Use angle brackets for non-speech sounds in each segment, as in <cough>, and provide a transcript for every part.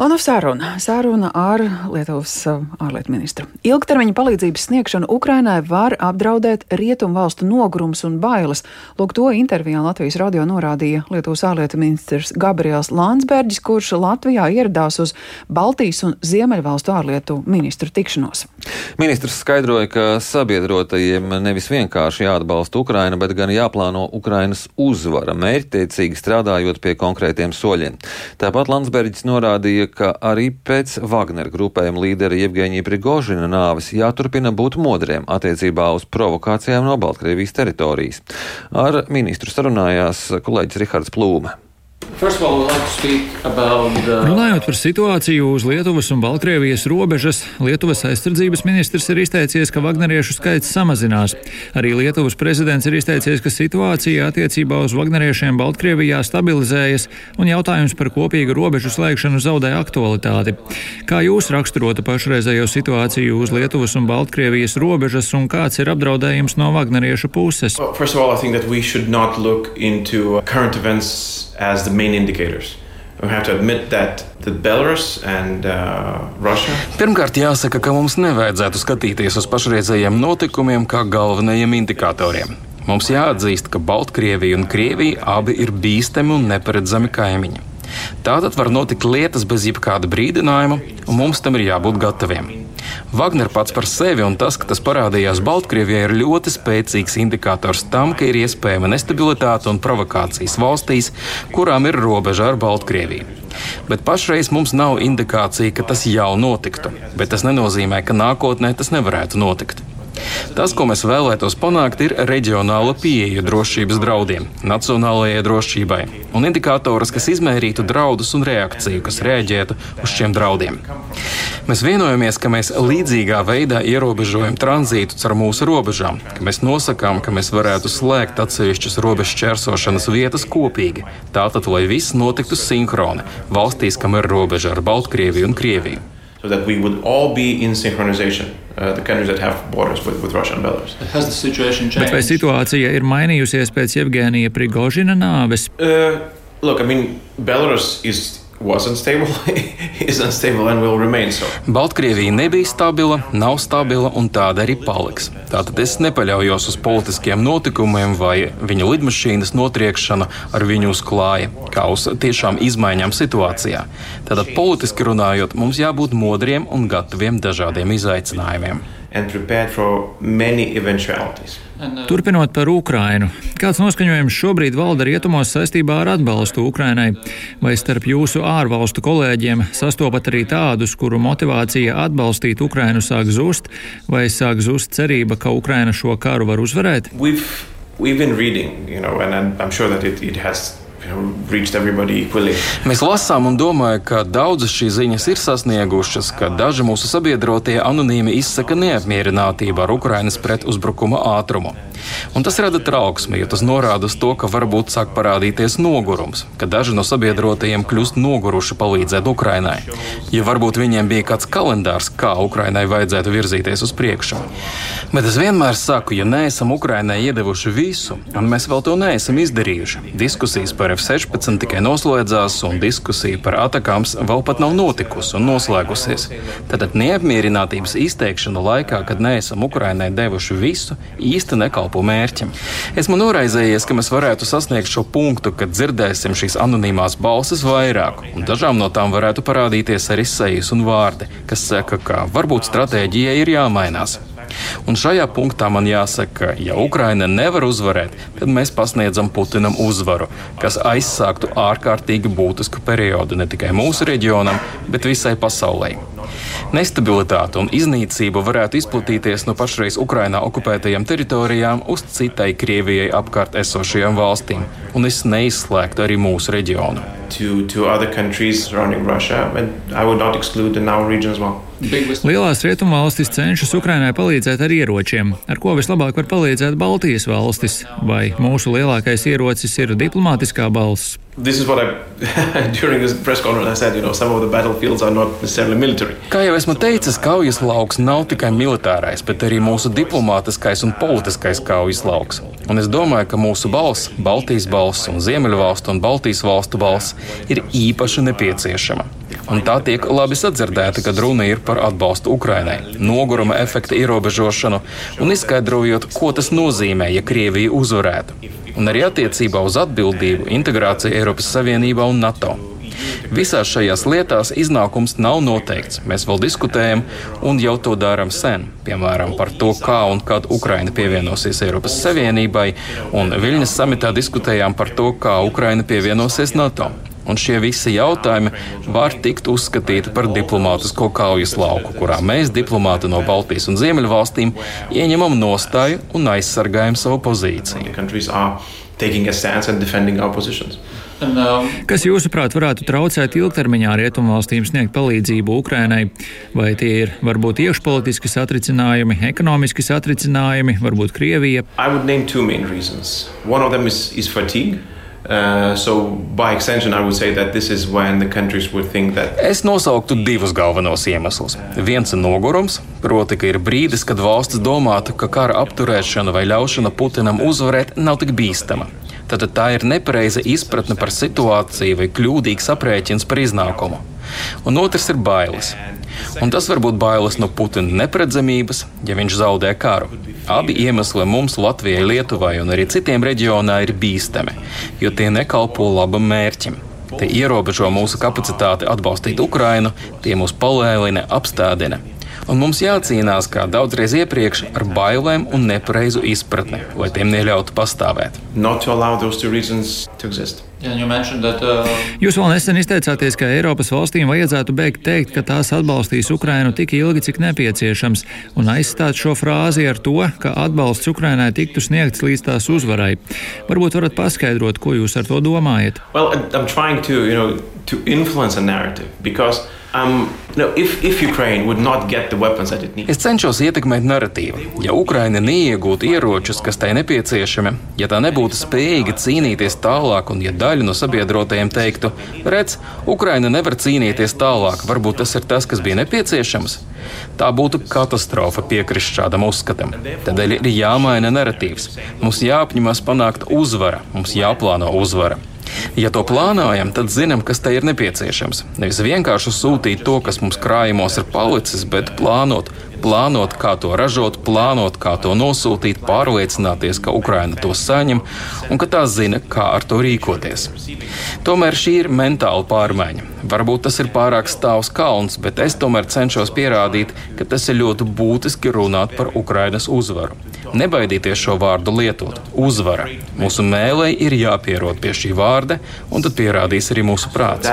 Un saruna, saruna ar Lietuvas uh, ārlietu ministru. Ilgtermiņa palīdzības sniegšana Ukrainai var apdraudēt rietumu valstu nogurums un bailes. Lūk, to intervijā Latvijas radio norādīja Lietuvas ārlietu ministrs Gabriels Landsbergis, kurš Latvijā ieradās uz Baltijas un Ziemeļvalstu ārlietu ministru tikšanos. Ministrs skaidroja, ka sabiedrotajiem nevis vienkārši jāatbalsta Ukraina, bet gan jāplāno Ukrainas uzvara, mērķtiecīgi strādājot pie konkrētiem soļiem. Tāpat Landsbergis norādīja, ka arī pēc Wagner grupējuma līdera Jevgeņija Prigožina nāves jāturpina būt modriem attiecībā uz provokācijām no Baltkrievijas teritorijas. Ar ministru sarunājās kolēģis Rihards Plūme. Runājot par situāciju uz Lietuvas un Baltkrievijas robežas, Lietuvas aizsardzības ministrs ir izteicies, ka vagneriešu skaits samazinās. Arī Lietuvas prezidents ir izteicies, ka situācija attiecībā uz vagneriešiem Baltkrievijā stabilizējas un jautājums par kopīgu robežu slēgšanu zaudē aktualitāti. Kā jūs raksturotu pašreizējo situāciju uz Lietuvas un Baltkrievijas robežas un kāds ir apdraudējums no vagneriešu puses? Well, as the main indicators. We have to admit that Belarus and uh, Russia. Pirmkārt, jāsaka, ka mums nevajadzētu skatīties uz pašreizējiem notikumiem kā galvenajiem indikatoriem. Mums jāatzīst, ka Baltkrievija un Krievija abi ir bīstami un neparedzami kaimiņi. Tātad var notikt lietas bez jebkāda brīdinājuma, un mums tam ir jābūt gataviem. Wagner pats par sevi un tas, ka tas parādījās Baltkrievijā, ir ļoti spēcīgs indikators tam, ka ir iespējama nestabilitāte un provokācijas valstīs, kurām ir robeža ar Baltkrieviju. Bet pašreiz mums nav indikācija, ka tas jau notiktu, bet tas nenozīmē, ka nākotnē tas nevarētu notikt. Tas, ko mēs vēlētos panākt, ir reģionāla pieeja drošības draudiem, nacionālajai drošībai un indikātors, kas izmērītu draudus un reakciju, kas reaģētu uz šiem draudiem. Mēs vienojamies, ka mēs līdzīgā veidā ierobežojam tranzītu caur mūsu robežām, ka mēs nosakām, ka mēs varētu slēgt atsevišķas robežu čērsošanas vietas kopīgi, tātad, lai viss notiktu sinhroni valstīs, kam ir robeža ar Baltkrieviju un Krieviju. So that we would all be in synchronization. Uh, the countries that have borders with, with. Bet vai situācija ir mainījusies pēc Jevģēnija Prigožina nāves? Uh, look, I mean, Belarus is unstable, <laughs> is unstable and will remain so. Baltkrievija nebija stabila, nav stabila un tāda arī paliks. Tātad es nepaļaujos uz politiskiem notikumiem vai viņa lidmašīnas notriekšanu ar viņu uz klāja, kā uz tiešām izmaiņām situācijā. Tātad politiski runājot, mums jābūt modriem un gataviem dažādiem izaicinājumiem. And prepared for many eventualities. Uh, Turpinot par Ukrainu, kāds noskaņojums šobrīd valda rietumos saistībā ar atbalstu Ukrainai? Vai starp jūsu ārvalstu kolēģiem sastopat arī tādus, kuru motivācija atbalstīt Ukrainu sāk zust, vai sāk zust cerība, ka Ukraina šo karu var uzvarēt? We've, we've reading, you know, and I'm sure that it, it has Mēs lasām un domājam, ka daudzas šīs ziņas ir sasniegušas, ka daži mūsu sabiedrotie anonīmi izsaka neapmierinātību ar Ukrainas pretuzbrukuma ātrumu. Un tas rada trauksmi, jo tas norāda uz to, ka varbūt sāk parādīties nogurums, ka daži no sabiedrotajiem kļūst noguruši palīdzēt Ukrainai. Ja varbūt viņiem bija kāds kalendārs, kā Ukrainai vajadzētu virzīties uz priekšu. Bet es vienmēr saku, ja neesam Ukrainai iedevuši visu, un mēs vēl to neesam izdarījuši, diskusijas par F-16 tikai noslēdzās, un diskusija par atakāms vēl pat nav notikusi un noslēgusies. Tad neapmierinātības izteikšana laikā, kad neesam Ukrainai devuši visu, īsti nekalpo kalpo mērķim. Esmu noraizējies, ka mēs varētu sasniegt šo punktu, kad dzirdēsim šīs anonīmās balsis vairāk, un dažām no tām varētu parādīties arī sejas un vārdi, kas saka, ka varbūt stratēģijai ir jāmainās. Un šajā punktā man jāsaka, ka, ja Ukraina nevar uzvarēt, tad mēs pasniedzam Putinam uzvaru, kas aizsāktu ārkārtīgi būtisku periodu ne tikai mūsu reģionam, bet visai pasaulē. Nestabilitāte un iznīcība varētu izplatīties no pašreiz Ukrainā okupētajām teritorijām uz citai Krievijai apkārt esošajām valstīm, un es neizslēgtu arī mūsu reģionu. To, to Russia, well. Lielās rietumvalstis cenšas Ukrainai palīdzēt ar ieročiem, ar ko vislabāk var palīdzēt Baltijas valstis, vai mūsu lielākais ierocis ir diplomātiskā balss. <laughs> Said, you know, Kā jau esmu teicis, kaujas lauks nav tikai militārais, bet arī mūsu diplomātiskais un politiskais kaujas lauks. Un es domāju, ka mūsu balss, Baltijas balss un Ziemeļvalstu un Baltijas valstu balss ir īpaši nepieciešama. un tā tiek labi sadzirdēta, kad runa ir par atbalstu Ukrainai, noguruma efekta ierobežošanu un izskaidrojot, ko tas nozīmē, ja Krievija uzvarētu, un arī attiecībā uz atbildību, integrāciju Eiropas Savienībā un NATO. Visās šajās lietās iznākums nav noteikts. Mēs vēl diskutējam, un jau to darām sen. Piemēram, par to, kā un kad Ukraina pievienosies Eiropas Savienībai, un Viļņas samitā diskutējām par to, kā Ukraina pievienosies NATO. Un šie visi jautājumi var tikt uzskatīti par diplomātisko kaujas lauku, kurā mēs, diplomāti no Baltijas un Ziemeļvalstīm, ieņemam nostāju un aizsargājam savu pozīciju. Kas jūsuprāt varētu traucēt ilgtermiņā rietumvalstīm sniegt palīdzību Ukrainai? Vai tie ir varbūt iekšpolitiski satricinājumi, ekonomiski satricinājumi, varbūt Krievija? Uh, so extension, that... Es nosauktu divus galvenos iemeslus. Viens ir nogurums, proti, ka ir brīdis, kad valsts domātu, ka kara apturēšana vai ļaušana Putinam uzvarēt nav tik bīstama. Tad tā ir nepareiza izpratne par situāciju vai kļūdīgs aprēķins par iznākumu. Un otrs ir bailes. Un tas var būt bailes no Putina neparedzamības, ja viņš zaudē karu. Abi iemesli mums, Latvijai, Lietuvai un arī citiem reģionā ir bīstami, jo tie nekalpo labam mērķim. Tie ierobežo mūsu kapacitāti atbalstīt Ukrainu, tie mūs palēlina, apstādina un mums jācīnās kā daudzreiz iepriekš ar bailēm un nepareizu izpratni, lai tiem neļautu pastāvēt. That, uh... Jūs vēl nesen izteicāties, ka Eiropas valstīm vajadzētu beigt teikt, ka tās atbalstīs Ukrainu tik ilgi, cik nepieciešams, un aizstāt šo frāzi ar to, ka atbalsts Ukrainai tiktu sniegts līdz tās uzvarai. Varbūt varat paskaidrot, ko jūs ar to domājat? Well, to, you know, to Um, no, if, if es cenšos ietekmēt narratīvu. Ja Ukraina neiegūtu ieročus, kas tai nepieciešami, ja tā nebūtu spējīga cīnīties tālāk, un ja daļa no sabiedrotajiem teiktu, redz, Ukraina nevar cīnīties tālāk, varbūt tas ir tas, kas bija nepieciešams, tā būtu katastrofa piekrist šādam uzskatam. Tādēļ ir jāmaina narratīvs. Mums jāapņemas panākt uzvara, mums jāplāno uzvara. Ja to plānojam, tad zinām, kas tai ir nepieciešams. Nevis vienkārši sūtīt to, kas mums krājumos ir palicis, bet plānot, plānot, kā to ražot, plānot, kā to nosūtīt, pārliecināties, ka Ukraina to saņem un ka tā zina, kā ar to rīkoties. Tomēr šī ir mentāla pārmaiņa. Varbūt tas ir pārāk stāvs kalns, bet es tomēr cenšos pierādīt, ka tas ir ļoti būtiski runāt par Ukrainas uzvaru. Nebaidīties šo vārdu lietot. Uzvara. Mūsu mēlei ir jāpierod pie šī vārda, un tad pierādīs arī mūsu prāts.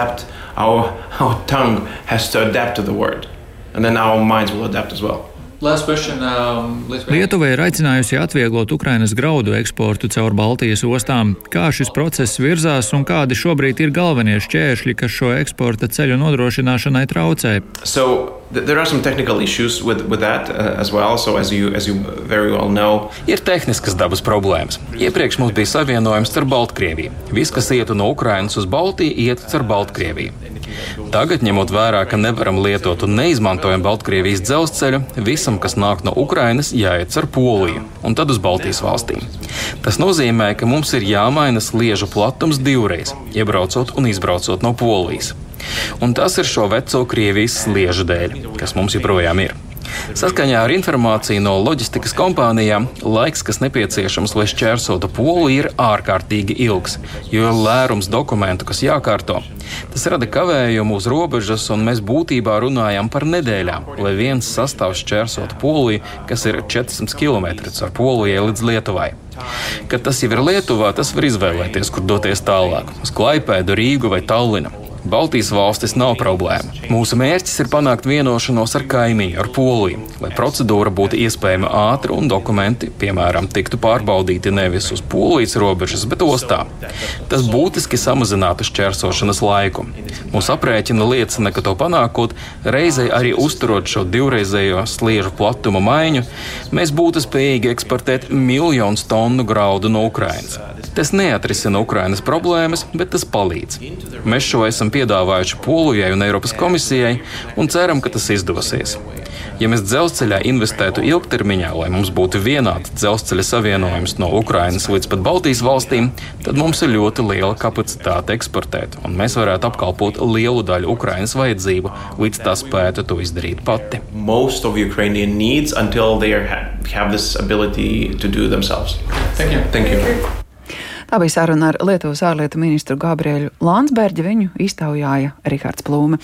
Our, our tongue has to adapt to the word and then our minds will adapt as well. Um, Lietuva ir aicinājusi atvieglot Ukrainas graudu eksportu caur Baltijas ostām. Kā šis process virzās un kādi šobrīd ir galvenie šķēršļi, kas šo eksporta ceļu nodrošināšanai traucē? So, There are some technical issues with, with that uh, as well. So, as you, as you very well know, ir tehniskas dabas problēmas. Iepriekš mums bija savienojums ar Baltkrieviju. Viss, kas ietu no Ukrainas uz Baltiju, iet caur Baltkrieviju. Tagad, ņemot vērā, ka nevaram lietot un neizmantojam Baltkrievijas dzelzceļu, visam, kas nāk no Ukrainas, jāiet ar Poliju un tad uz Baltijas valstīm. Tas nozīmē, ka mums ir jāmaina sliežu platums divreiz, iebraucot un izbraucot no Polijas. Un tas ir šo veco Krievijas sliežu dēļ, kas mums joprojām ir. Saskaņā ar informāciju no loģistikas kompānijām, laiks, kas nepieciešams, lai šķērsotu poli, ir ārkārtīgi ilgs, jo ir lērums dokumentu, kas jākārto. Tas rada kavējumu uz robežas, un mēs būtībā runājam par nedēļām, lai viens sastāvs šķērsotu poliju, kas ir 400 km ar Polijai līdz Lietuvai. Kad tas jau ir Lietuvā, tas var izvēlēties, kur doties tālāk - uz Klaipēdu, Rīgu vai Tallinu. Baltijas valstis nav problēma. Mūsu mērķis ir panākt vienošanos ar kaimiņu, ar Poliju, lai procedūra būtu iespējama ātri un dokumenti, piemēram, tiktu pārbaudīti nevis uz Polijas robežas, bet ostā. Tas būtiski samazinātu šķērsošanas laiku. Mūsu aprēķina liecina, ka to panākot, reizē arī uzturot šo divreizējo sliežu platuma maiņu, mēs būtu spējīgi eksportēt miljonus tonu graudu no Ukrainas. Tas neatrisina Ukrainas problēmas, bet tas palīdz. Mēs šo esam piedāvājuši Polijai un Eiropas komisijai un ceram, ka tas izdosies. Ja mēs dzelzceļā investētu ilgtermiņā, lai mums būtu vienāds dzelzceļa savienojums no Ukrainas līdz pat Baltijas valstīm, tad mums ir ļoti liela kapacitāte eksportēt, un mēs varētu apkalpot lielu daļu Ukrainas vajadzību, līdz tā spētu to izdarīt pati. Most of Ukrainian needs until they are, have this ability to do themselves. Thank you. Thank you. Tā bija saruna ar Lietuvas ārlietu ministru Gabrielu Landsbergi. Viņu iztaujāja Rihards Plūme.